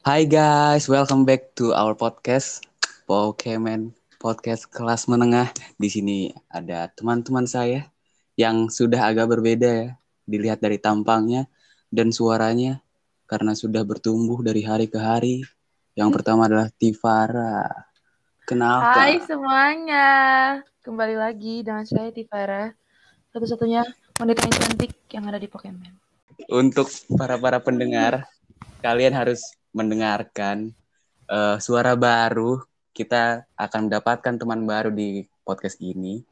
Hai guys, welcome back to our podcast Pokemon Podcast kelas menengah. Di sini ada teman-teman saya yang sudah agak berbeda ya, dilihat dari tampangnya dan suaranya karena sudah bertumbuh dari hari ke hari. Yang pertama adalah Tivara. Kenapa? Hai semuanya, kembali lagi dengan saya Tivara, satu-satunya wanita yang cantik yang ada di Pokemon. Untuk para-para pendengar, kalian harus mendengarkan uh, suara baru. Kita akan mendapatkan teman baru di podcast ini.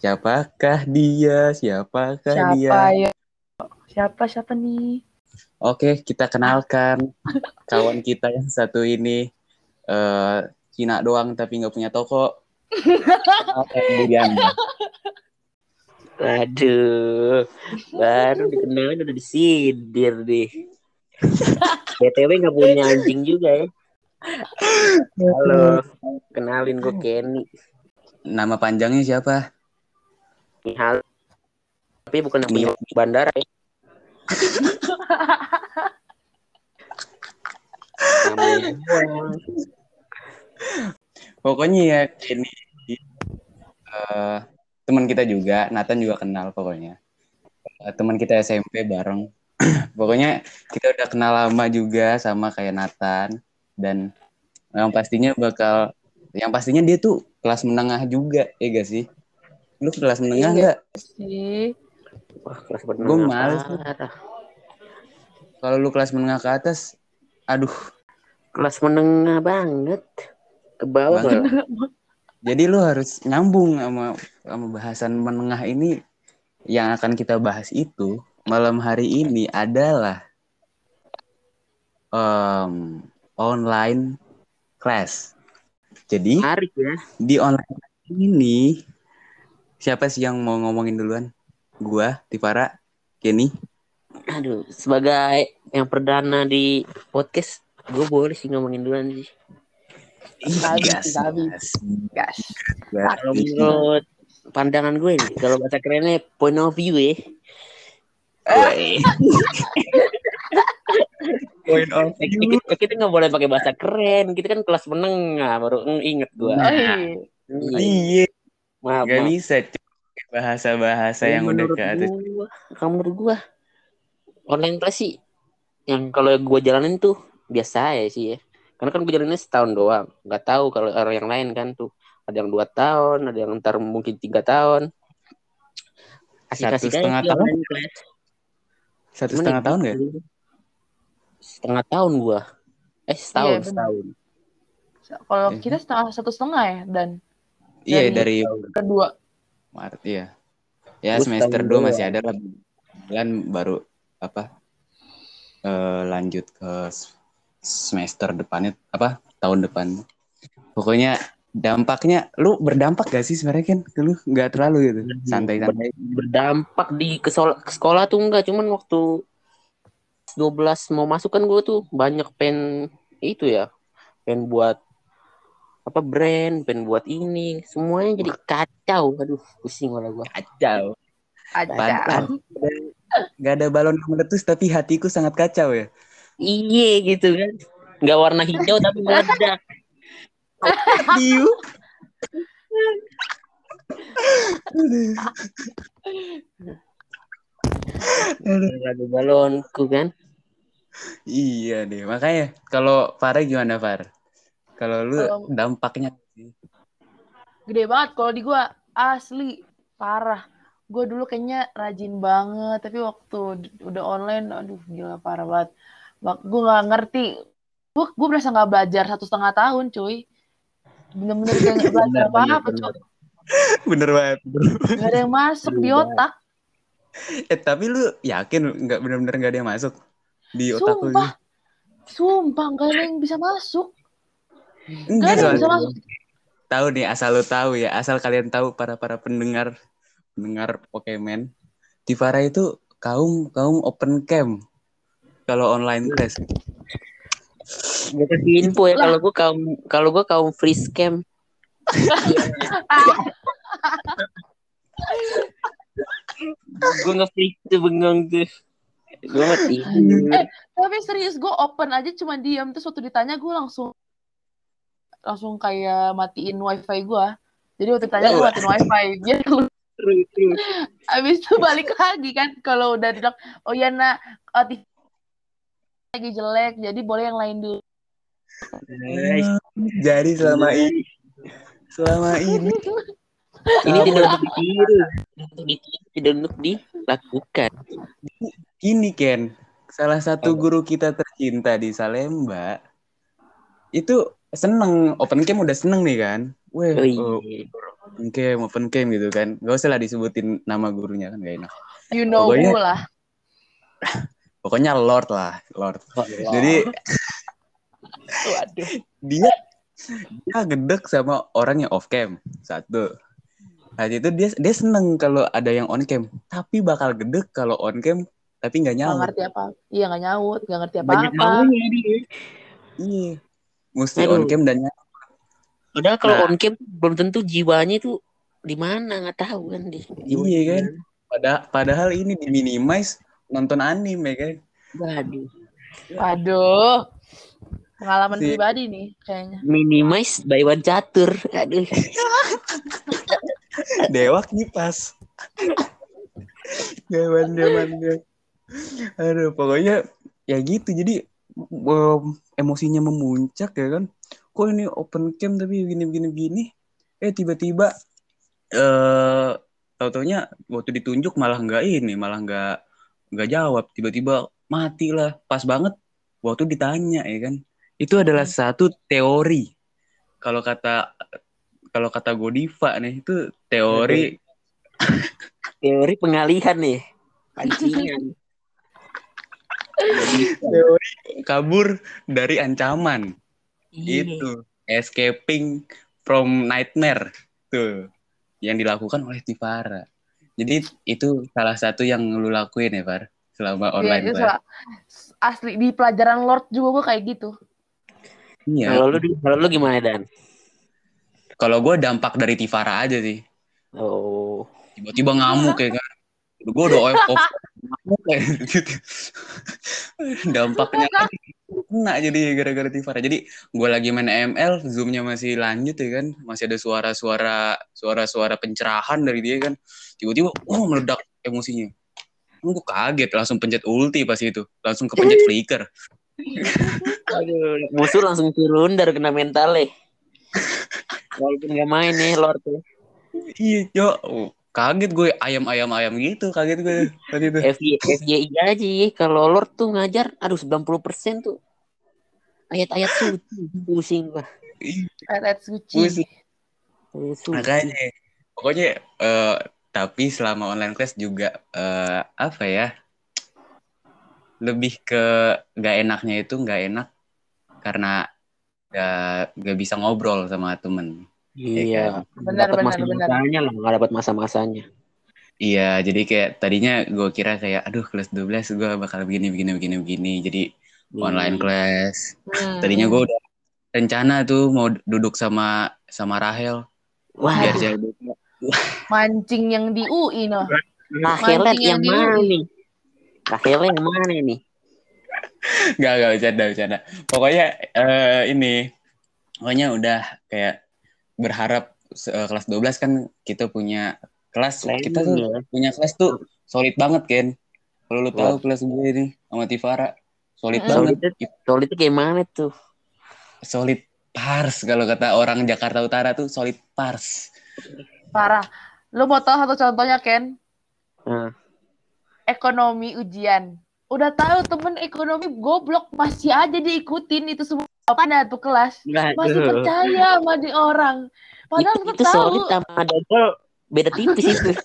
Siapakah dia? Siapakah Siapa dia? ya? Siapa siapa nih? Oke, kita kenalkan kawan kita yang satu ini. eh Cina doang tapi nggak punya toko. Aduh, baru dikenalin udah disindir deh. BTW nggak punya anjing juga ya. Halo, kenalin gue Kenny. Nama panjangnya siapa? Hal, tapi bukan yang punya bandara ya. Pokoknya ya ini eh, teman kita juga, Nathan juga kenal pokoknya. Eh, teman kita SMP bareng. pokoknya kita udah kenal lama juga sama kayak Nathan dan yang pastinya bakal yang pastinya dia tuh kelas menengah juga, ya gak sih? Lu kelas menengah Iya. nggak? Sih, Wah, kelas menengah. Gua males. Kalau lu kelas menengah ke atas, aduh. Kelas menengah banget. Ke bawah Banget. Jadi lu harus nyambung sama sama bahasan menengah ini yang akan kita bahas itu malam hari ini adalah em, online class. Jadi Menarik ya. di online ini siapa sih yang mau ngomongin duluan? Gua, Tivara, Kenny. Aduh, sebagai yang perdana di podcast, gue boleh sih ngomongin duluan sih. Gas, gas, gas. gas. Kalau menurut pandangan gue nih, kalau bahasa kerennya point of view ya. Woi. Point of Kita, kita nggak boleh pakai bahasa keren, kita kan kelas menengah baru inget gue. Oh, iya. Iya, Maaf, Gak maaf. bisa bahasa-bahasa yang udah ke atas. gua, kalau menurut gua online class sih yang kalau gua jalanin tuh biasa ya sih ya. Karena kan gua jalanin setahun doang. Nggak tahu kalau orang yang lain kan tuh ada yang dua tahun, ada yang ntar mungkin tiga tahun. Satu Asik-asik aja setengah tahun? online class. Satu Cuman setengah ya tahun gak? gitu. Setengah tahun gua. Eh setahun, Iya, setahun. Kalau Iya. kita setengah satu setengah ya dan Iya Dari- dari kedua. Maret iya. Ya Gua semester 2 masih ada lah. Bulan baru apa? eh lanjut ke semester depannya apa? Tahun depan. Pokoknya dampaknya lu berdampak gak sih sebenarnya kan? Lu nggak terlalu gitu. Santai-santai. berdampak di ke, sekolah tuh enggak cuman waktu 12 mau masuk kan gue tuh banyak pen itu ya pen buat apa brand pen buat ini semuanya jadi kacau aduh pusing malah gue Kacau. Padahal Gak ada balon yang meletus tapi hatiku sangat kacau ya. iye gitu kan nggak warna hijau tapi meledak Diu. ada balonku kan Iya deh, makanya kalau Farah gimana Far? Kalau lu Kalau- dampaknya Gede banget kalau di gua asli parah. Gue dulu kayaknya rajin banget, tapi waktu udah online, aduh gila parah banget. Gue nggak ngerti. Gue gue berasa nggak belajar satu setengah tahun, cuy. Bener-bener nggak belajar Bener, apa-apa, bener, bener banget. Gak ada yang masuk di Iya. otak. Eh tapi lu yakin nggak bener-bener nggak ada yang masuk di otak lu? Sumpah. Sumpah, gak ada yang bisa masuk. Gak Enggak ada yang bisa masuk. Tahu nih asal lu tahu ya, asal kalian tahu para para pendengar pendengar Pokemon, Tivara itu kaum kaum open cam kalau online class. Gue kasih info ya kalau gue kaum kalau gue kaum free scam. Gue nge-freak tuh bengong tuh. Gue mati. Eh, tapi serius gue open aja cuma diam terus waktu ditanya gue langsung langsung kayak matiin wifi gue jadi waktu ditanya gue matiin wifi. Abis itu balik lagi kan kalau udah bilang oh ya nak. Oh, lagi jelek jadi boleh yang lain dulu Jadi selama ini selama ini Ini tidak untuk ditiru, tidak untuk dilakukan. ini Ken, salah satu guru kita tercinta di Salemba itu seneng open cam udah seneng nih kan. Weh, Oh, iya. oh, open cam, open cam gitu kan. Gak usah lah disebutin nama gurunya kan gak enak. you know Pokoknya- who lah Pokoknya Lord lah, Lord. Jadi waduh dia dia gedek sama orang yang off cam satu nah itu dia dia seneng kalau ada yang on cam tapi bakal gedek kalau on cam tapi nggak nggak nyaut ngerti apa iya nggak nyaut nggak ngerti apa Banyak dia. iya mesti Aduh. on cam dan nyaut. Padahal kalau Nah. on cam belum tentu jiwanya itu di mana nggak tahu kan dia. iya kan pada padahal ini diminimize nonton anime kan Waduh. waduh pengalaman Si- pribadi nih kayaknya. Minimize by one catur. Aduh. dewa kipas. Zaman zaman aduh pokoknya ya gitu. Jadi em, emosinya memuncak ya kan. Kok ini open cam tapi begini begini begini? Eh tiba-tiba eh tau-taunya waktu ditunjuk malah nggak ini malah nggak nggak jawab. Tiba-tiba mati lah pas banget waktu ditanya ya kan itu adalah satu teori. Kalau kata kalau kata Godiva nih itu teori Teori pengalihan nih. Pancingan. teori kabur dari ancaman. Iya. itu escaping from nightmare. Tuh yang dilakukan oleh Tivara jadi itu salah satu yang lu lakuin ya Far? Selama Iya, online itu Far? salah- asli di pelajaran Lord juga gue kayak gitu iya. Kalau lu kalau lu gimana Dan? kalau gue dampak dari Tivara aja sih. Oh. tiba-tiba ngamuk ya kan. Gue udah off off. Ngamuk kayak gitu dampaknya kena jadi gara-gara Tivara jadi gue lagi main ML zoomnya masih lanjut ya kan. Masih ada suara-suara suara-suara pencerahan dari dia kan. Tiba-tiba oh meledak emosinya. Gue kaget langsung pencet ulti pas itu. Langsung kepencet flicker Aduh, musuh langsung turun dari kena mentalnya. Walaupun nggak main nih Lord tuh. iya cok Oh, kaget gue ayam ayam ayam gitu kaget gue tadi itu FJ, FJI aja ya. Kalau Lord tuh ngajar, aduh 90% tuh ayat-ayat suci. Pusing gua. ayat suci Pusing. Ayat suci. makanya pokoknya eh, tapi selama online class juga eh, apa ya lebih ke nggak enaknya itu nggak enak karena nggak nggak bisa ngobrol sama temen. Iya. Benar, Dapat benar, masa-masanya lah, nggak dapat masa-masanya. iya jadi kayak tadinya gue kira kayak aduh kelas 12 gue bakal begini begini begini begini. Jadi online class. Hmm. tadinya gue udah rencana tuh mau duduk sama sama Rahel. Wah, biar jadi mancing yang di UI noh. Mancing yang yang di mana nih? Rahelet yang mana nih? Gak, gak bercanda, bercanda. Pokoknya eh, ini, pokoknya udah kayak berharap eh, kelas 12 kan kita punya kelas, kita tuh ya. punya kelas tuh solid banget Ken. Kalau lu tahu Wah. kelas gue ini sama Tivara, solid Mm-mm. banget. Solid itu, solid itu kayak mana tuh? Solid pars kalau kata orang Jakarta Utara tuh solid pars. parah lu mau tahu satu contohnya Ken Nah, ekonomi ujian. Udah tahu temen ekonomi goblok masih aja diikutin itu semua. Jawabannya tuh kelas? Masih Aduh. percaya sama di orang. Padahal itu, kita itu tahu. sama double beda tipis itu.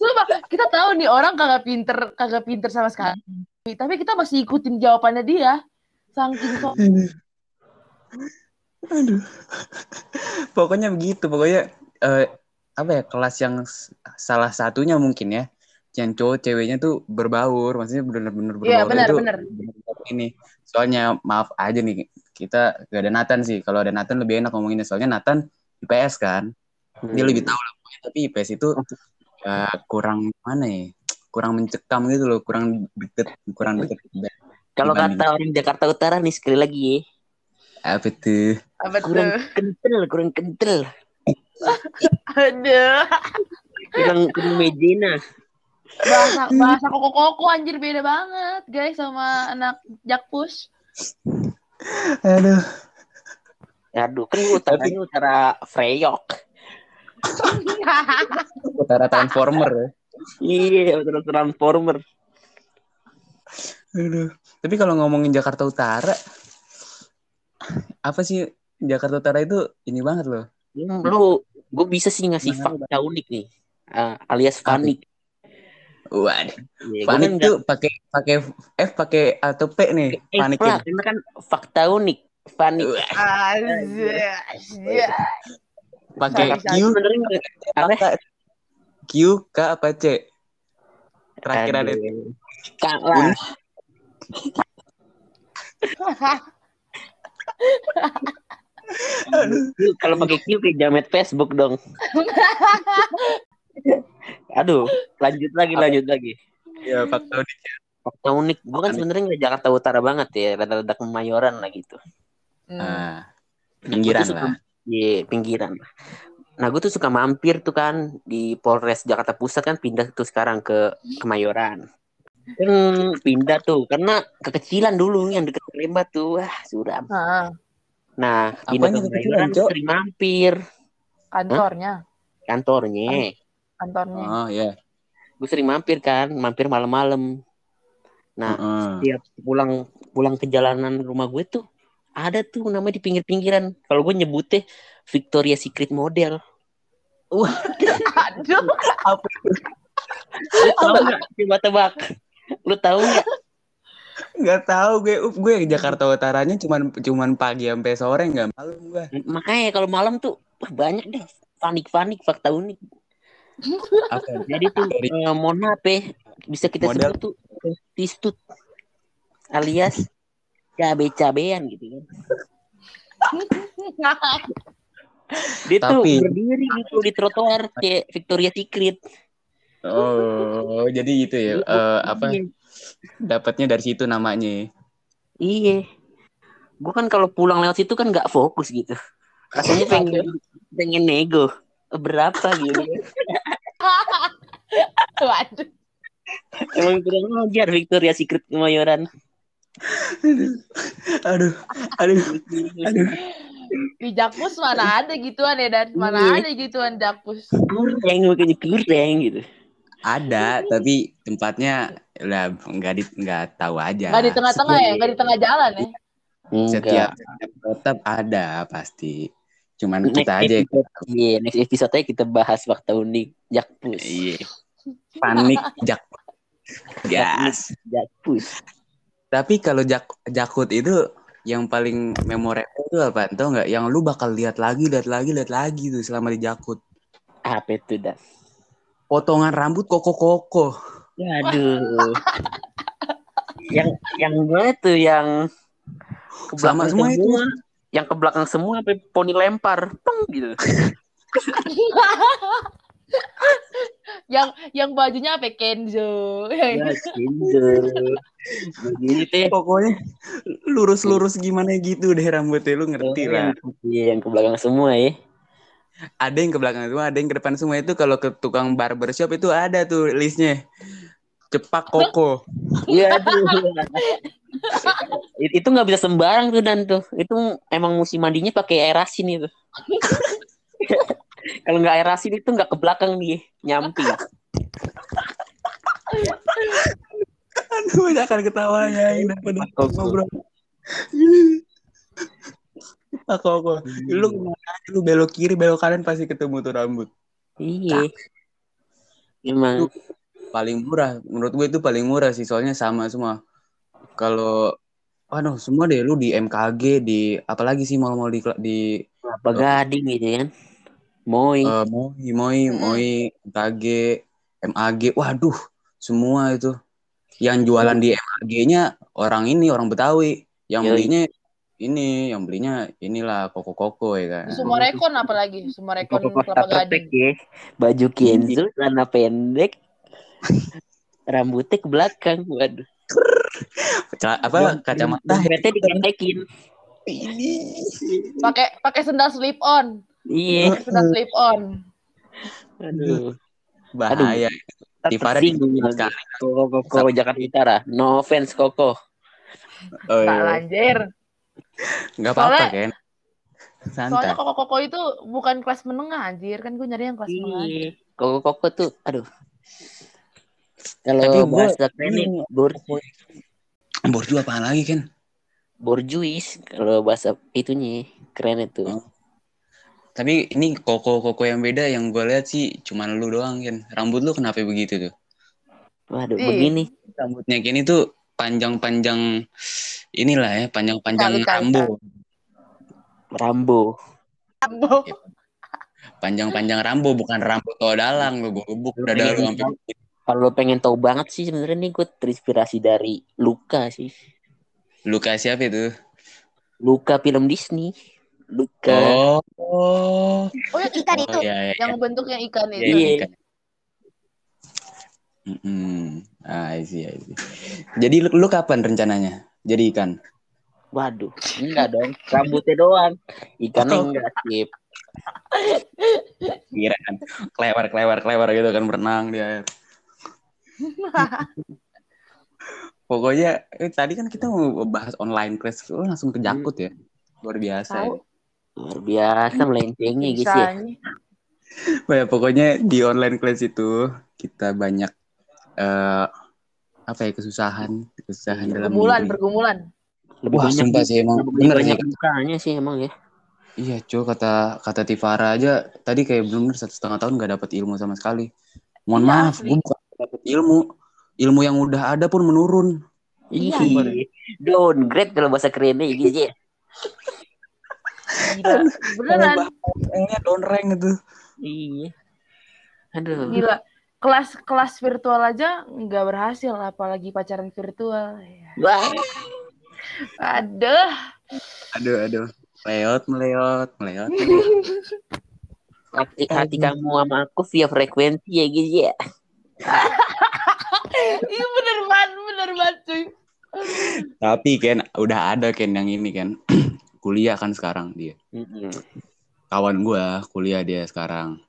Sumpah, kita tahu nih orang kagak pinter kagak pinter sama sekali. Tapi kita masih ikutin jawabannya dia. Saking so Aduh. Pokoknya begitu, pokoknya eh, apa ya kelas yang salah satunya mungkin ya, yang cowok ceweknya tuh berbaur, maksudnya benar-benar berbaur Iya, benar, itu benar. ini. Soalnya maaf aja nih, kita gak ada Nathan sih. Kalau ada Nathan lebih enak ngomonginnya, soalnya Nathan IPS kan, dia lebih tahu lah. pokoknya. Tapi IPS itu eh, kurang mana ya? kurang mencekam gitu loh, kurang deket, kurang deket. Kalau kata orang Jakarta Utara nih sekali lagi ya, Apa tuh? Apa kurang tuh? kental, kurang kental, Aduh. kurang kurang mejena. Bahasa bahasa koko-koko anjir beda banget, guys, sama anak Jakpus. Aduh. Aduh, kan lu utaranya utara Freyok. Utara Transformer ya. Iya, utara Transformer. Aduh. Tapi kalau ngomongin Jakarta Utara, apa sih Jakarta Utara itu ini banget loh. Hmm, Lu, gue bisa sih ngasih Gimana, fakta unik nih, Ah, alias panik. Waduh. Ya, Panik tuh pakai pakai F pakai atau P nih. Eh, Panik karena kan fakta unik. Panik. Pakai Q apa? Q K apa C? Terakhir ada Aduh. Kalah. Kalau pakai Q kayak jamet Facebook dong. Aduh, lanjut lagi, lanjut lagi. ya fakta unik. Fakta unik, gue kan sebenarnya nggak Jakarta Utara banget ya, rada-rada kemayoran lah gitu. Hmm. Nah, pinggiran suka- lah. Iya, pinggiran. Nah, gue tuh suka mampir tuh kan di Polres Jakarta Pusat kan pindah tuh sekarang ke Kemayoran. Kan pindah tuh karena kekecilan dulu yang deket Lembah tuh, wah suram. Ah, Nah, Apanya Kemayoran Cok? sering mampir kantornya, kantornya. kantornya. Oh ya. Gue sering mampir kan, mampir malam-malam. Nah, Heeh. tiap pulang pulang ke jalanan rumah gue tuh ada tuh namanya di pinggir-pinggiran. Kalau gue nyebutnya Victoria Secret Model. Aduh. Lu tahu nggak? Coba tebak. Lu tahu nggak? Nggak tahu gue gue Jakarta Utaranya cuman cuman pagi sampai sore nggak malam gue. Makanya kalau malam tuh wah, banyak deh panik-panik fakta unik. Apa? Jadi tuh eh, mohon maaf ya, bisa kita Model. sebut tuh prostitut alias cabe-cabean gitu kan. Dia tuh Tapi- berdiri gitu di trotoar kayak Victoria Secret. Oh, jadi gitu ya. Eh, apa dapatnya dari situ namanya. Iya. Gue kan kalau pulang lewat situ kan nggak fokus gitu. Rasanya pengen pengen nego berapa gitu. Waduh. Emang kurang ajar Victoria Secret Kemayoran. Aduh, aduh, aduh. Di Jakpus mana ada gituan ya dan mana Iya. ada gituan Jakpus. Kurang makanya kurang gitu. Ada, tapi tempatnya lah nggak di nggak tahu aja. Nggak di tengah-tengah ya, nggak di tengah jalan ya. Setiap, Enggak. setiap tetap ada pasti. Cuman Next kita aja. episode, iya, next episode aja kita bahas fakta unik Jakpus. Iya. Panik jak. Gas. Jakpus. Tapi kalau jak jakut itu yang paling memorable itu apa? Tahu nggak? Yang lu bakal lihat lagi, lihat lagi, lihat lagi tuh selama di jakut. Apa itu dah? Potongan rambut koko-koko. Aduh. yang yang gue tuh yang ke Sama belakang semua itu. Yang ke belakang semua sampai poni lempar. Peng gitu. Yang yang bajunya apa Kenzo. Ya, gitu. Begini teh. Pokoknya lurus-lurus gimana gitu deh rambutnya lu ngerti lah. Iya, yang ke belakang semua ya. Ada yang ke belakang semua, ada yang ke depan semua itu kalau ke tukang barbershop itu ada tuh listnya. Cepak koko. Iya aduh. It- itu nggak bisa sembarang tuh dan tuh. Itu emang musim mandinya pakai air asin itu. Kalau nggak air asin itu nggak ke belakang dia, nyamping. Aduh, banyak kan ketawanya ini daripada Ngobrol. Cepak koko. Lu ke mana lu belok kiri, belok kanan pasti ketemu tuh rambut. Iya. Emang Paling murah, menurut gue itu paling murah sih, soalnya sama semua. Kalau Aduh, semua deh lu di MKG, di apalagi sih mal-mal di di apa gading gitu kan. Moi. Eh, Moi, Moi, Mm-mm. Moi, MKG, MAG, waduh, semua itu. Yang jualan di MAG-nya orang ini, orang Betawi. Yang Yoi. belinya ini, yang belinya inilah koko-koko ya kan. Semua rekon apalagi, semua rekon kelapa gading. ya. Baju Kenzo, celana pendek. Rambutnya ke belakang. Waduh. Cela- apa kacamata Dompetnya diketekin. Pakai pakai sendal slip on. Iya. Sendal slip on. Aduh. bahaya. Tifara lagi. sekali. Koko Koko Jakarta Utara. No offense Koko. Oh, Tak iya. lanjir. Nggak apa-apa Soalnya- Ken. Santai. Soalnya koko-koko itu bukan kelas menengah anjir. Kan gue nyari yang kelas menengah. Koko Koko tuh, aduh. Tapi Kalau bahasa ini- bor Borju apaan lagi Ken? borjuis. Kalau bahasa itunya keren itu. Oh. Tapi ini koko-koko yang beda yang gue lihat sih cuman lu doang Ken. Rambut lu kenapa begitu tuh? Waduh, Ih. begini. Rambutnya Ken itu panjang-panjang inilah ya, panjang-panjang rambo. Rambo. Ambo. Panjang-panjang rambo bukan rambo tua dalang lu gue gebuk lu pengen sampai Kalau lo pengen tahu banget sih sebenarnya nih gue terinspirasi dari Luka sih. Luka siapa itu? Luka film Disney. Luka. Oh. Oh, Oh yang ikan itu. iya, iya. Yang bentuknya ikan Iya, itu. Iya. ikan. Mm-mm. Ah, I see, I see. Jadi lu, lu kapan rencananya jadi ikan? Waduh, enggak dong. Rambutnya doang. Ikannya Oh. enggak sip. Kira kan kelewar kelewar kelewar gitu kan berenang di air. Pokoknya eh, tadi kan kita mau bahas online class, lu langsung ke Jakut ya. Luar biasa. Ya. Luar biasa melencengnya ya. Oh ya, pokoknya di online class itu kita banyak eh apa ya kesusahan, kesusahan dalam Pergumulan, pergumulan. Lebih Wah, banyak sumpah sih emang bener sih. dukanya sih emang ya. Iya, cuy kata kata Tifara aja tadi kayak belum satu setengah tahun nggak dapat ilmu sama sekali. Mohon Iya, maaf, gue bukan dapat ilmu, ilmu yang udah ada pun menurun. Iya, Ih, downgrade kalau bahasa kerennya guys ya. Gila. Beneran. Kayaknya down rank itu. Iya. Aduh. Gila. Kelas kelas virtual aja nggak berhasil, apalagi pacaran virtual. Ya. Wah, Aduh. Aduh, aduh. Meleot, meleot, meleot. hati, hati kamu sama aku via frekuensi ya guys ya. Iya bener banget, bener banget cuy. Tapi Ken, udah ada Ken yang ini kan. kuliah kan sekarang dia. Kawan gua kuliah dia sekarang.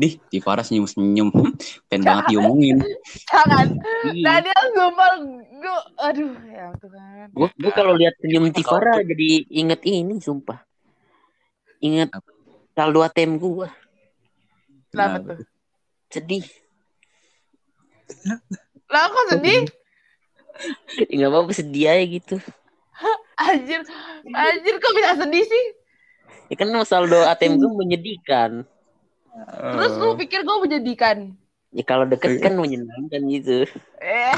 Dih, Tifara senyum-senyum. Pengen banget diomongin. Jangan. Daniel sumpah gue aduh ya Tuhan. Gue gue kalau lihat senyum Tifara jadi inget ini sumpah. Inget Apa? saldo ATM gue Kenapa tuh? sedih. Lah kok sedih? Enggak apa-apa sedih aja gitu. Anjir. Anjir kok bisa sedih sih? Ya kan saldo ATM gue menyedihkan. Terus lu pikir gue menjadikan? Ya kalau deket kan menyenangkan gitu. Eh.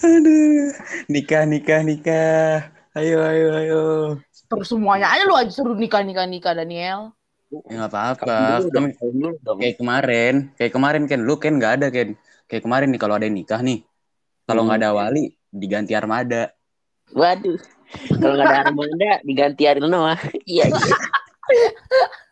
Aduh, nikah, nikah, nikah. Ayo, ayo, ayo. Terus semuanya aja lu aja suruh nikah nikah nikah Daniel. Ya nggak apa-apa. Kan kayak kemarin, kayak kemarin kan lu kan nggak ada kan. Kayak kemarin nih kalau ada yang nikah nih, kalau nggak ada wali diganti armada. Waduh. Kalau nggak ada Armanda diganti Ariel Noah. Iya. iya.